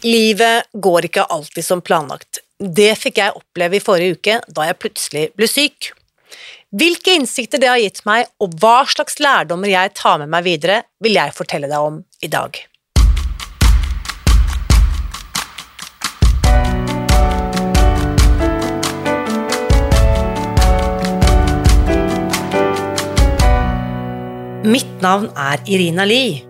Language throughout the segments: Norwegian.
Livet går ikke alltid som planlagt. Det fikk jeg oppleve i forrige uke, da jeg plutselig ble syk. Hvilke innsikter det har gitt meg, og hva slags lærdommer jeg tar med meg videre, vil jeg fortelle deg om i dag. Mitt navn er Irina Lie.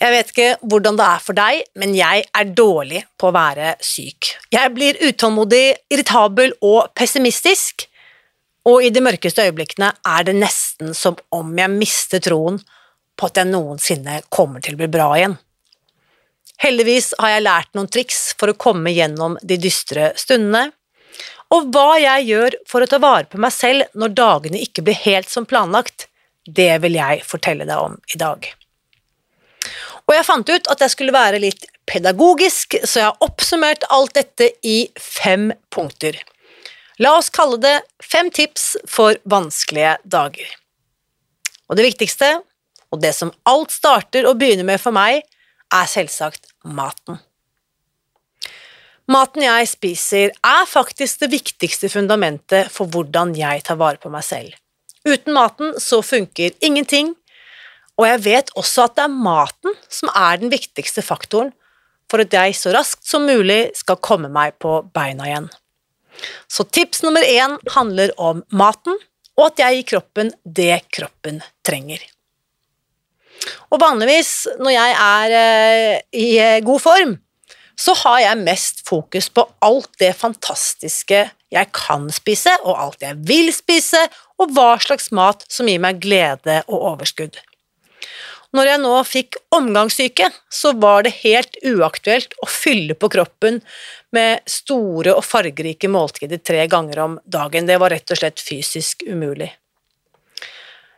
Jeg vet ikke hvordan det er for deg, men jeg er dårlig på å være syk. Jeg blir utålmodig, irritabel og pessimistisk, og i de mørkeste øyeblikkene er det nesten som om jeg mister troen på at jeg noensinne kommer til å bli bra igjen. Heldigvis har jeg lært noen triks for å komme gjennom de dystre stundene, og hva jeg gjør for å ta vare på meg selv når dagene ikke blir helt som planlagt, det vil jeg fortelle deg om i dag. Og jeg fant ut at jeg skulle være litt pedagogisk, så jeg har oppsummert alt dette i fem punkter. La oss kalle det fem tips for vanskelige dager. Og det viktigste, og det som alt starter og begynner med for meg, er selvsagt maten. Maten jeg spiser, er faktisk det viktigste fundamentet for hvordan jeg tar vare på meg selv. Uten maten så funker ingenting, og jeg vet også at det er maten som er den viktigste faktoren for at jeg så raskt som mulig skal komme meg på beina igjen. Så tips nummer én handler om maten, og at jeg gir kroppen det kroppen trenger. Og vanligvis når jeg er eh, i eh, god form, så har jeg mest fokus på alt det fantastiske jeg kan spise, og alt jeg vil spise, og hva slags mat som gir meg glede og overskudd. Når jeg nå fikk omgangssyke, så var det helt uaktuelt å fylle på kroppen med store og fargerike måltider tre ganger om dagen. Det var rett og slett fysisk umulig.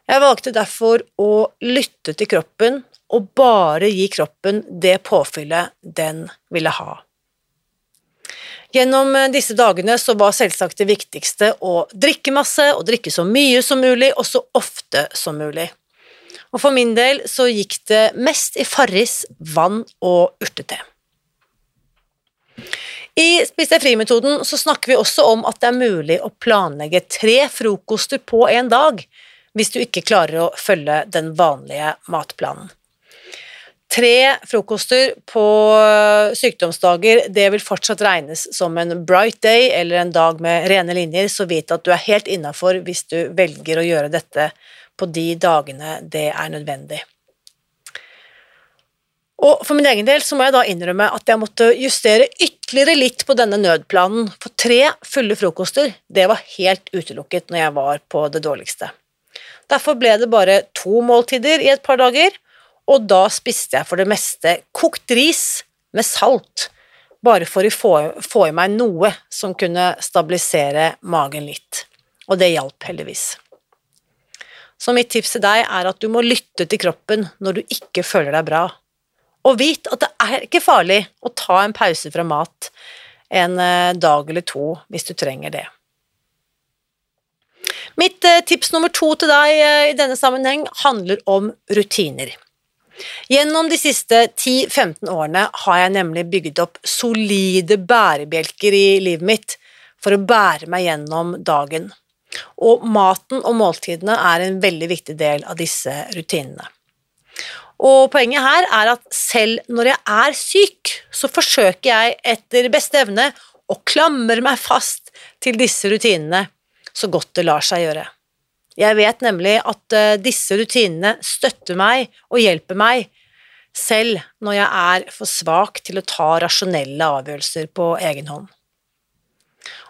Jeg valgte derfor å lytte til kroppen og bare gi kroppen det påfyllet den ville ha. Gjennom disse dagene så var selvsagt det viktigste å drikke masse, og drikke så mye som mulig, og så ofte som mulig. Og for min del så gikk det mest i Farris, vann og urtete. I Spis deg fri-metoden så snakker vi også om at det er mulig å planlegge tre frokoster på en dag hvis du ikke klarer å følge den vanlige matplanen. Tre frokoster på sykdomsdager, det vil fortsatt regnes som en bright day eller en dag med rene linjer, så vit at du er helt innafor hvis du velger å gjøre dette på de dagene det er nødvendig. Og for min egen del så må jeg da innrømme at jeg måtte justere ytterligere litt på denne nødplanen, for tre fulle frokoster, det var helt utelukket når jeg var på det dårligste. Derfor ble det bare to måltider i et par dager, og da spiste jeg for det meste kokt ris med salt, bare for å få, i meg noe som kunne stabilisere magen litt. Og det hjalp heldigvis. Så mitt tips til deg er at du må lytte til kroppen når du ikke føler deg bra. Og vit at det er ikke farlig å ta en pause fra mat en eh, dag eller to hvis du trenger det. Mitt eh, tips nummer to til deg eh, i denne sammenheng handler om rutiner. Gjennom de siste 10-15 årene har jeg nemlig bygget opp solide bærebjelker i livet mitt for å bære meg gjennom dagen og maten og måltidene er en veldig viktig del av disse rutinene. Og poenget her er at selv når jeg er syk, så forsøker jeg etter beste evne å klamre meg fast til disse rutinene så godt det lar seg gjøre. Jeg vet nemlig at eh, disse rutinene støtter meg og hjelper meg selv når jeg er for svak til å ta rasjonelle avgjørelser på egen hånd.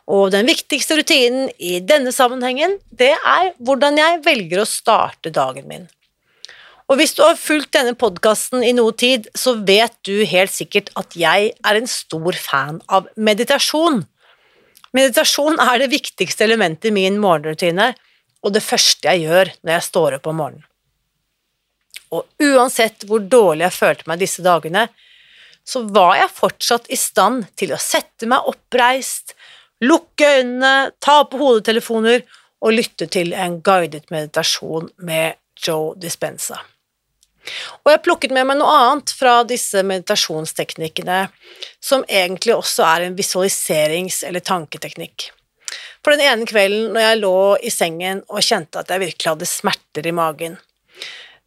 Og den viktigste rutinen i denne sammenhengen, det er hvordan jeg velger å starte dagen min. Og hvis du har fulgt denne podkasten i noe tid, så vet du helt sikkert at jeg er en stor fan av meditasjon. Meditasjon er det viktigste elementet i min morgenrutine, og det første jeg gjør når jeg står opp om morgenen. Og uansett hvor dårlig jeg følte meg disse dagene, så var jeg fortsatt i stand til å sette meg oppreist, lukke øynene, ta på hodetelefoner og lytte til en guidet meditasjon med Joe Dispenza. Og jeg plukket med meg noe annet fra disse meditasjonsteknikkene, som egentlig også er en visualiserings- eller tanketeknikk. For den ene kvelden når jeg lå i sengen og kjente at jeg virkelig hadde smerter i magen,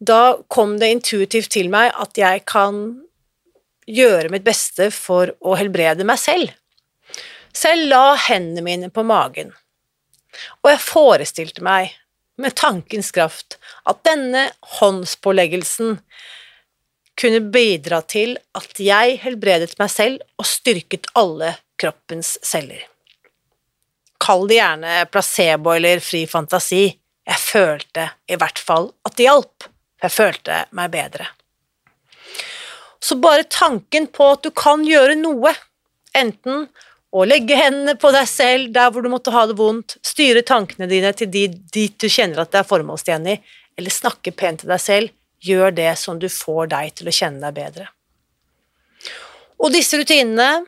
da kom det intuitivt til meg at jeg kan gjøre mitt beste for å helbrede meg selv. Så jeg la hendene mine på magen, og jeg forestilte meg med tankens kraft at denne håndspåleggelsen kunne bidra til at jeg helbredet meg selv og styrket alle kroppens celler. Kall det gjerne placebo eller fri fantasi, jeg følte i hvert fall at det hjalp, jeg følte meg bedre. Så bare tanken på at du kan gjøre noe, enten og legge hendene på deg selv der hvor du måtte ha det vondt, styre tankene dine til dit du kjenner at det er formålstjenlig, eller snakke pent til deg selv, gjør det som du får deg til å kjenne deg bedre. Og disse rutinene,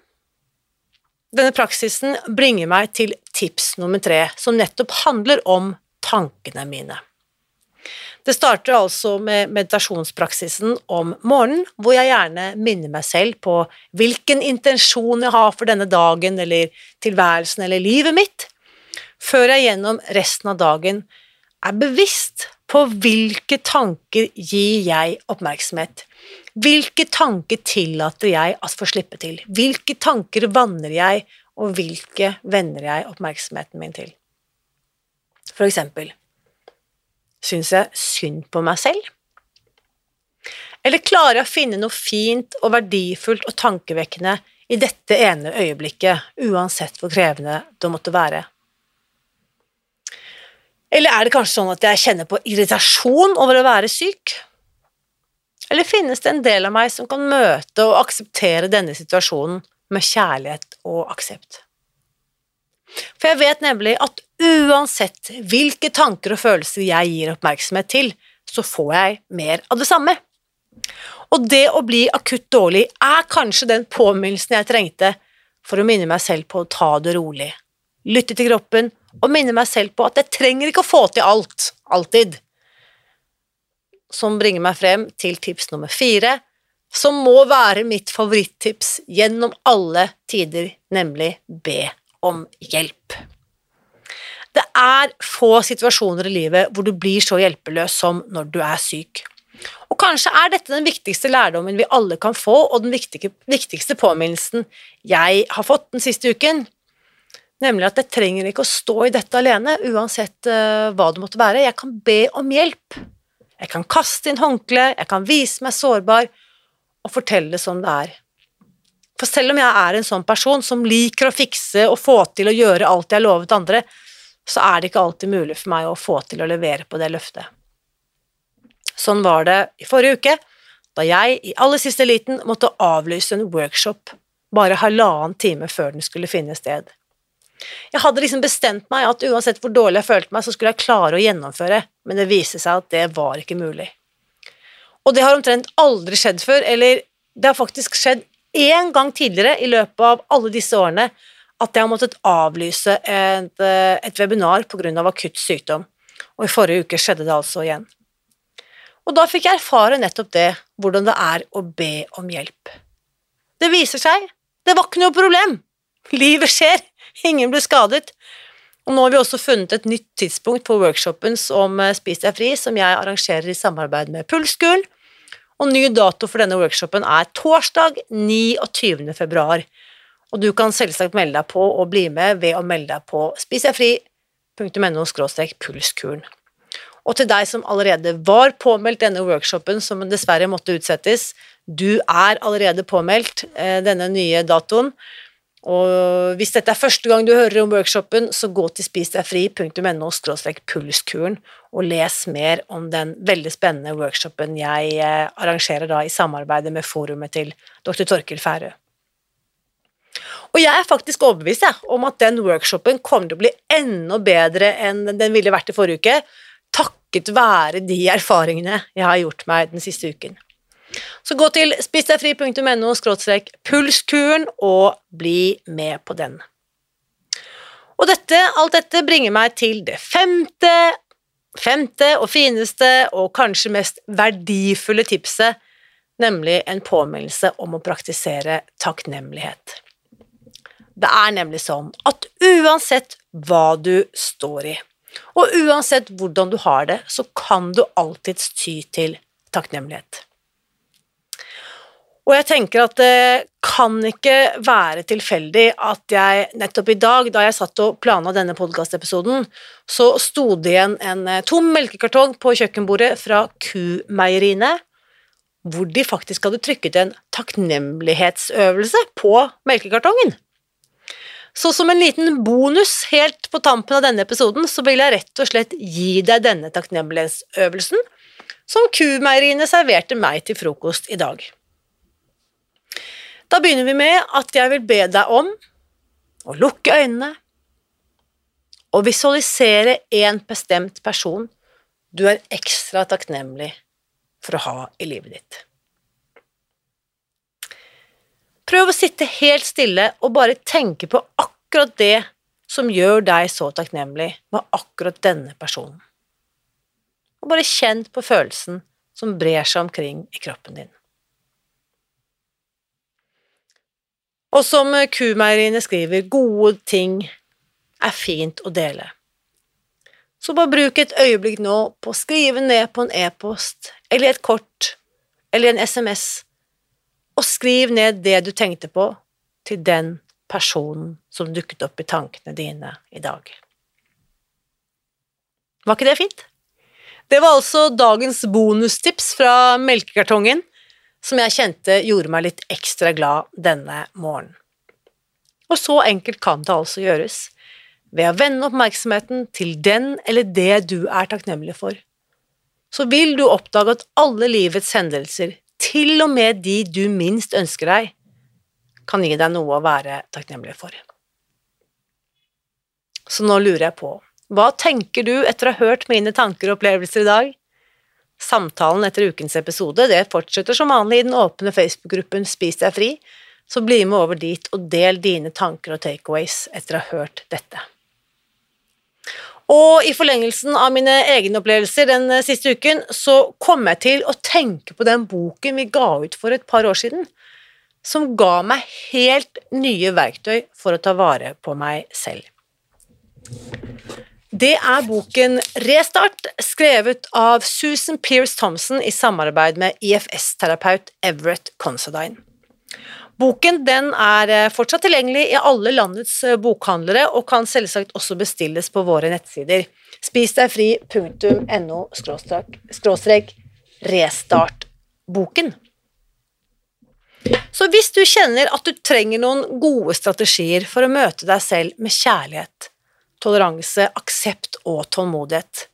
denne praksisen, bringer meg til tips nummer tre, som nettopp handler om tankene mine. Det starter altså med meditasjonspraksisen om morgenen, hvor jeg gjerne minner meg selv på hvilken intensjon jeg har for denne dagen eller tilværelsen eller livet mitt, før jeg gjennom resten av dagen er bevisst på hvilke tanker gir jeg oppmerksomhet. Hvilke tanker tillater jeg at få slippe til? Hvilke tanker vanner jeg, og hvilke vender jeg oppmerksomheten min til? For eksempel Syns jeg synd på meg selv? Eller klarer jeg å finne noe fint og verdifullt og tankevekkende i dette ene øyeblikket, uansett hvor krevende det måtte være? Eller er det kanskje sånn at jeg kjenner på irritasjon over å være syk? Eller finnes det en del av meg som kan møte og akseptere denne situasjonen med kjærlighet og aksept? For jeg vet nemlig at uansett hvilke tanker og følelser jeg gir oppmerksomhet til, så får jeg mer av det samme. Og det å bli akutt dårlig er kanskje den påminnelsen jeg trengte for å minne meg selv på å ta det rolig, lytte til kroppen og minne meg selv på at jeg trenger ikke å få til alt, alltid. Som bringer meg frem til tips nummer fire, som må være mitt favorittips gjennom alle tider, nemlig be om hjelp. Det er få situasjoner i livet hvor du blir så hjelpeløs som når du er syk. Og kanskje er dette den viktigste lærdommen vi alle kan få, og den viktigste påminnelsen jeg har fått den siste uken, nemlig at jeg trenger ikke å stå i dette alene, uansett uh, hva det måtte være. Jeg kan be om hjelp. Jeg kan kaste inn håndkle, jeg kan vise meg sårbar og fortelle det som det er. For selv om jeg er en sånn person som liker å fikse og få til å gjøre alt jeg har lovet andre, så er det ikke alltid mulig for meg å få til å levere på det løftet. Sånn var det i forrige uke, da jeg i aller siste liten måtte avlyse en workshop bare halvannen time før den skulle finne sted. Jeg hadde liksom bestemt meg at uansett hvor dårlig jeg følte meg, så skulle jeg klare å gjennomføre, men det viste seg at det var ikke mulig. Og det har omtrent aldri skjedd før, eller det har faktisk skjedd én gang tidligere i løpet av alle disse årene at jeg har måttet avlyse et, eh, et webinar pga. akutt sykdom, og i forrige uke skjedde det altså igjen. Og da fikk jeg erfare nettopp det, hvordan det er å be om hjelp. Det viser seg, det var ikke noe problem. Livet skjer, ingen ble skadet. Og nå har vi også funnet et nytt tidspunkt på workshopen om eh, Spis deg fri, som jeg arrangerer i samarbeid med Pulskull. og ny dato for denne workshopen er torsdag 29. februar. Og du kan selvsagt melde deg på og bli med ved å melde deg på spisdegfri.no pulskuren. Og til deg som allerede var påmeldt denne workshopen, som dessverre måtte utsettes, du er allerede påmeldt eh, denne nye datoen. Og hvis dette er første gang du hører om workshopen, så gå til spisdegfri.no pulskuren og les mer om den veldig spennende workshopen jeg eh, arrangerer da i samarbeid med forumet til dr. Torkil Færø. Og jeg er faktisk overbevist jeg, om at den workshopen kommer til å bli enda bedre enn den ville vært i forrige uke, takket være de erfaringene jeg har gjort meg den siste uken. Så gå til spissdegfri.no pulskuren og bli med på den. Og dette, alt dette bringer meg til det femte, femte og fineste og kanskje mest verdifulle tipset, nemlig en påminnelse om å praktisere takknemlighet. Det er nemlig sånn at uansett hva du står i, og uansett hvordan du har det, så kan du alltids ty til takknemlighet. Og jeg tenker at det kan ikke være tilfeldig at jeg nettopp i dag, da jeg satt og planla denne podkastepisoden, så sto det igjen en eh, tom melkekartong på kjøkkenbordet fra Kumeieriene, hvor de faktisk hadde trykket en takknemlighetsøvelse på melkekartongen. Så som en liten bonus helt på tampen av denne episoden, så vil jeg rett og slett gi deg denne takknemlighetsøvelsen som Kumeieriene serverte meg til frokost i dag. Da begynner vi med at jeg vil be deg om å lukke øynene og visualisere en bestemt person du er ekstra takknemlig for å ha i livet ditt. Prøv å sitte helt stille og bare tenke på akkurat det som gjør deg så takknemlig med akkurat denne personen. Og bare kjenn på følelsen som brer seg omkring i kroppen din. Og som Kumeieriene skriver, gode ting er fint å dele. Så bare bruk et øyeblikk nå på å skrive ned på en e-post eller et kort eller en SMS, og skriv ned det du tenkte på til den personen som dukket opp i tankene dine i dag. Var ikke det fint? Det var altså dagens bonustips fra melkekartongen som jeg kjente gjorde meg litt ekstra glad denne morgenen. Og så enkelt kan det altså gjøres, ved å vende oppmerksomheten til den eller det du er takknemlig for. Så vil du oppdage at alle livets hendelser, til og med de du minst ønsker deg, kan gi deg noe å være takknemlig for. Så nå lurer jeg på, hva tenker du etter å ha hørt mine tanker og opplevelser i dag? Samtalen etter ukens episode det fortsetter som vanlig i den åpne Facebook-gruppen Spis deg fri, så bli med over dit og del dine tanker og takeaways etter å ha hørt dette. Og i forlengelsen av mine egne opplevelser den siste uken, så kom jeg til å tenke på den boken vi ga ut for et par år siden, som ga meg helt nye verktøy for å ta vare på meg selv. Det er boken Restart, skrevet av Susan Pearce Thompson i samarbeid med IFS-terapeut Everett Considine. Boken er eh, fortsatt tilgjengelig i alle landets eh, bokhandlere og kan selvsagt også bestilles på våre nettsider spisdegfri.no restartboken. Så hvis du kjenner at du trenger noen gode strategier for å møte deg selv med kjærlighet, toleranse, aksept og tålmodighet,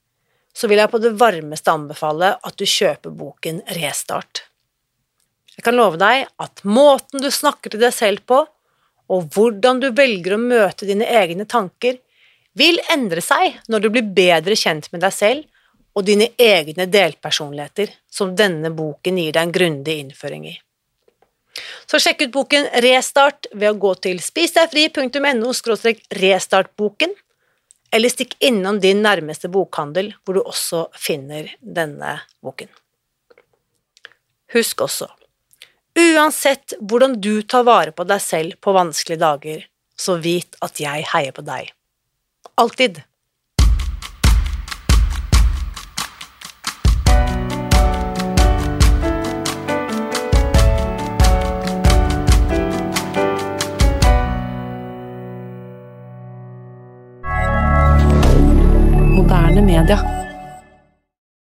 så vil jeg på det varmeste anbefale at du kjøper boken Restart. Kan love deg at måten du snakker til deg selv på, og hvordan du velger å møte dine egne tanker, vil endre seg når du blir bedre kjent med deg selv og dine egne delpersonligheter, som denne boken gir deg en grundig innføring i. Så sjekk ut boken Restart ved å gå til spisdegfri.no restartboken, eller stikk innom din nærmeste bokhandel, hvor du også finner denne boken. Husk også, uansett hvordan du tar vare på deg selv på vanskelige dager, så vit at jeg heier på deg. Alltid.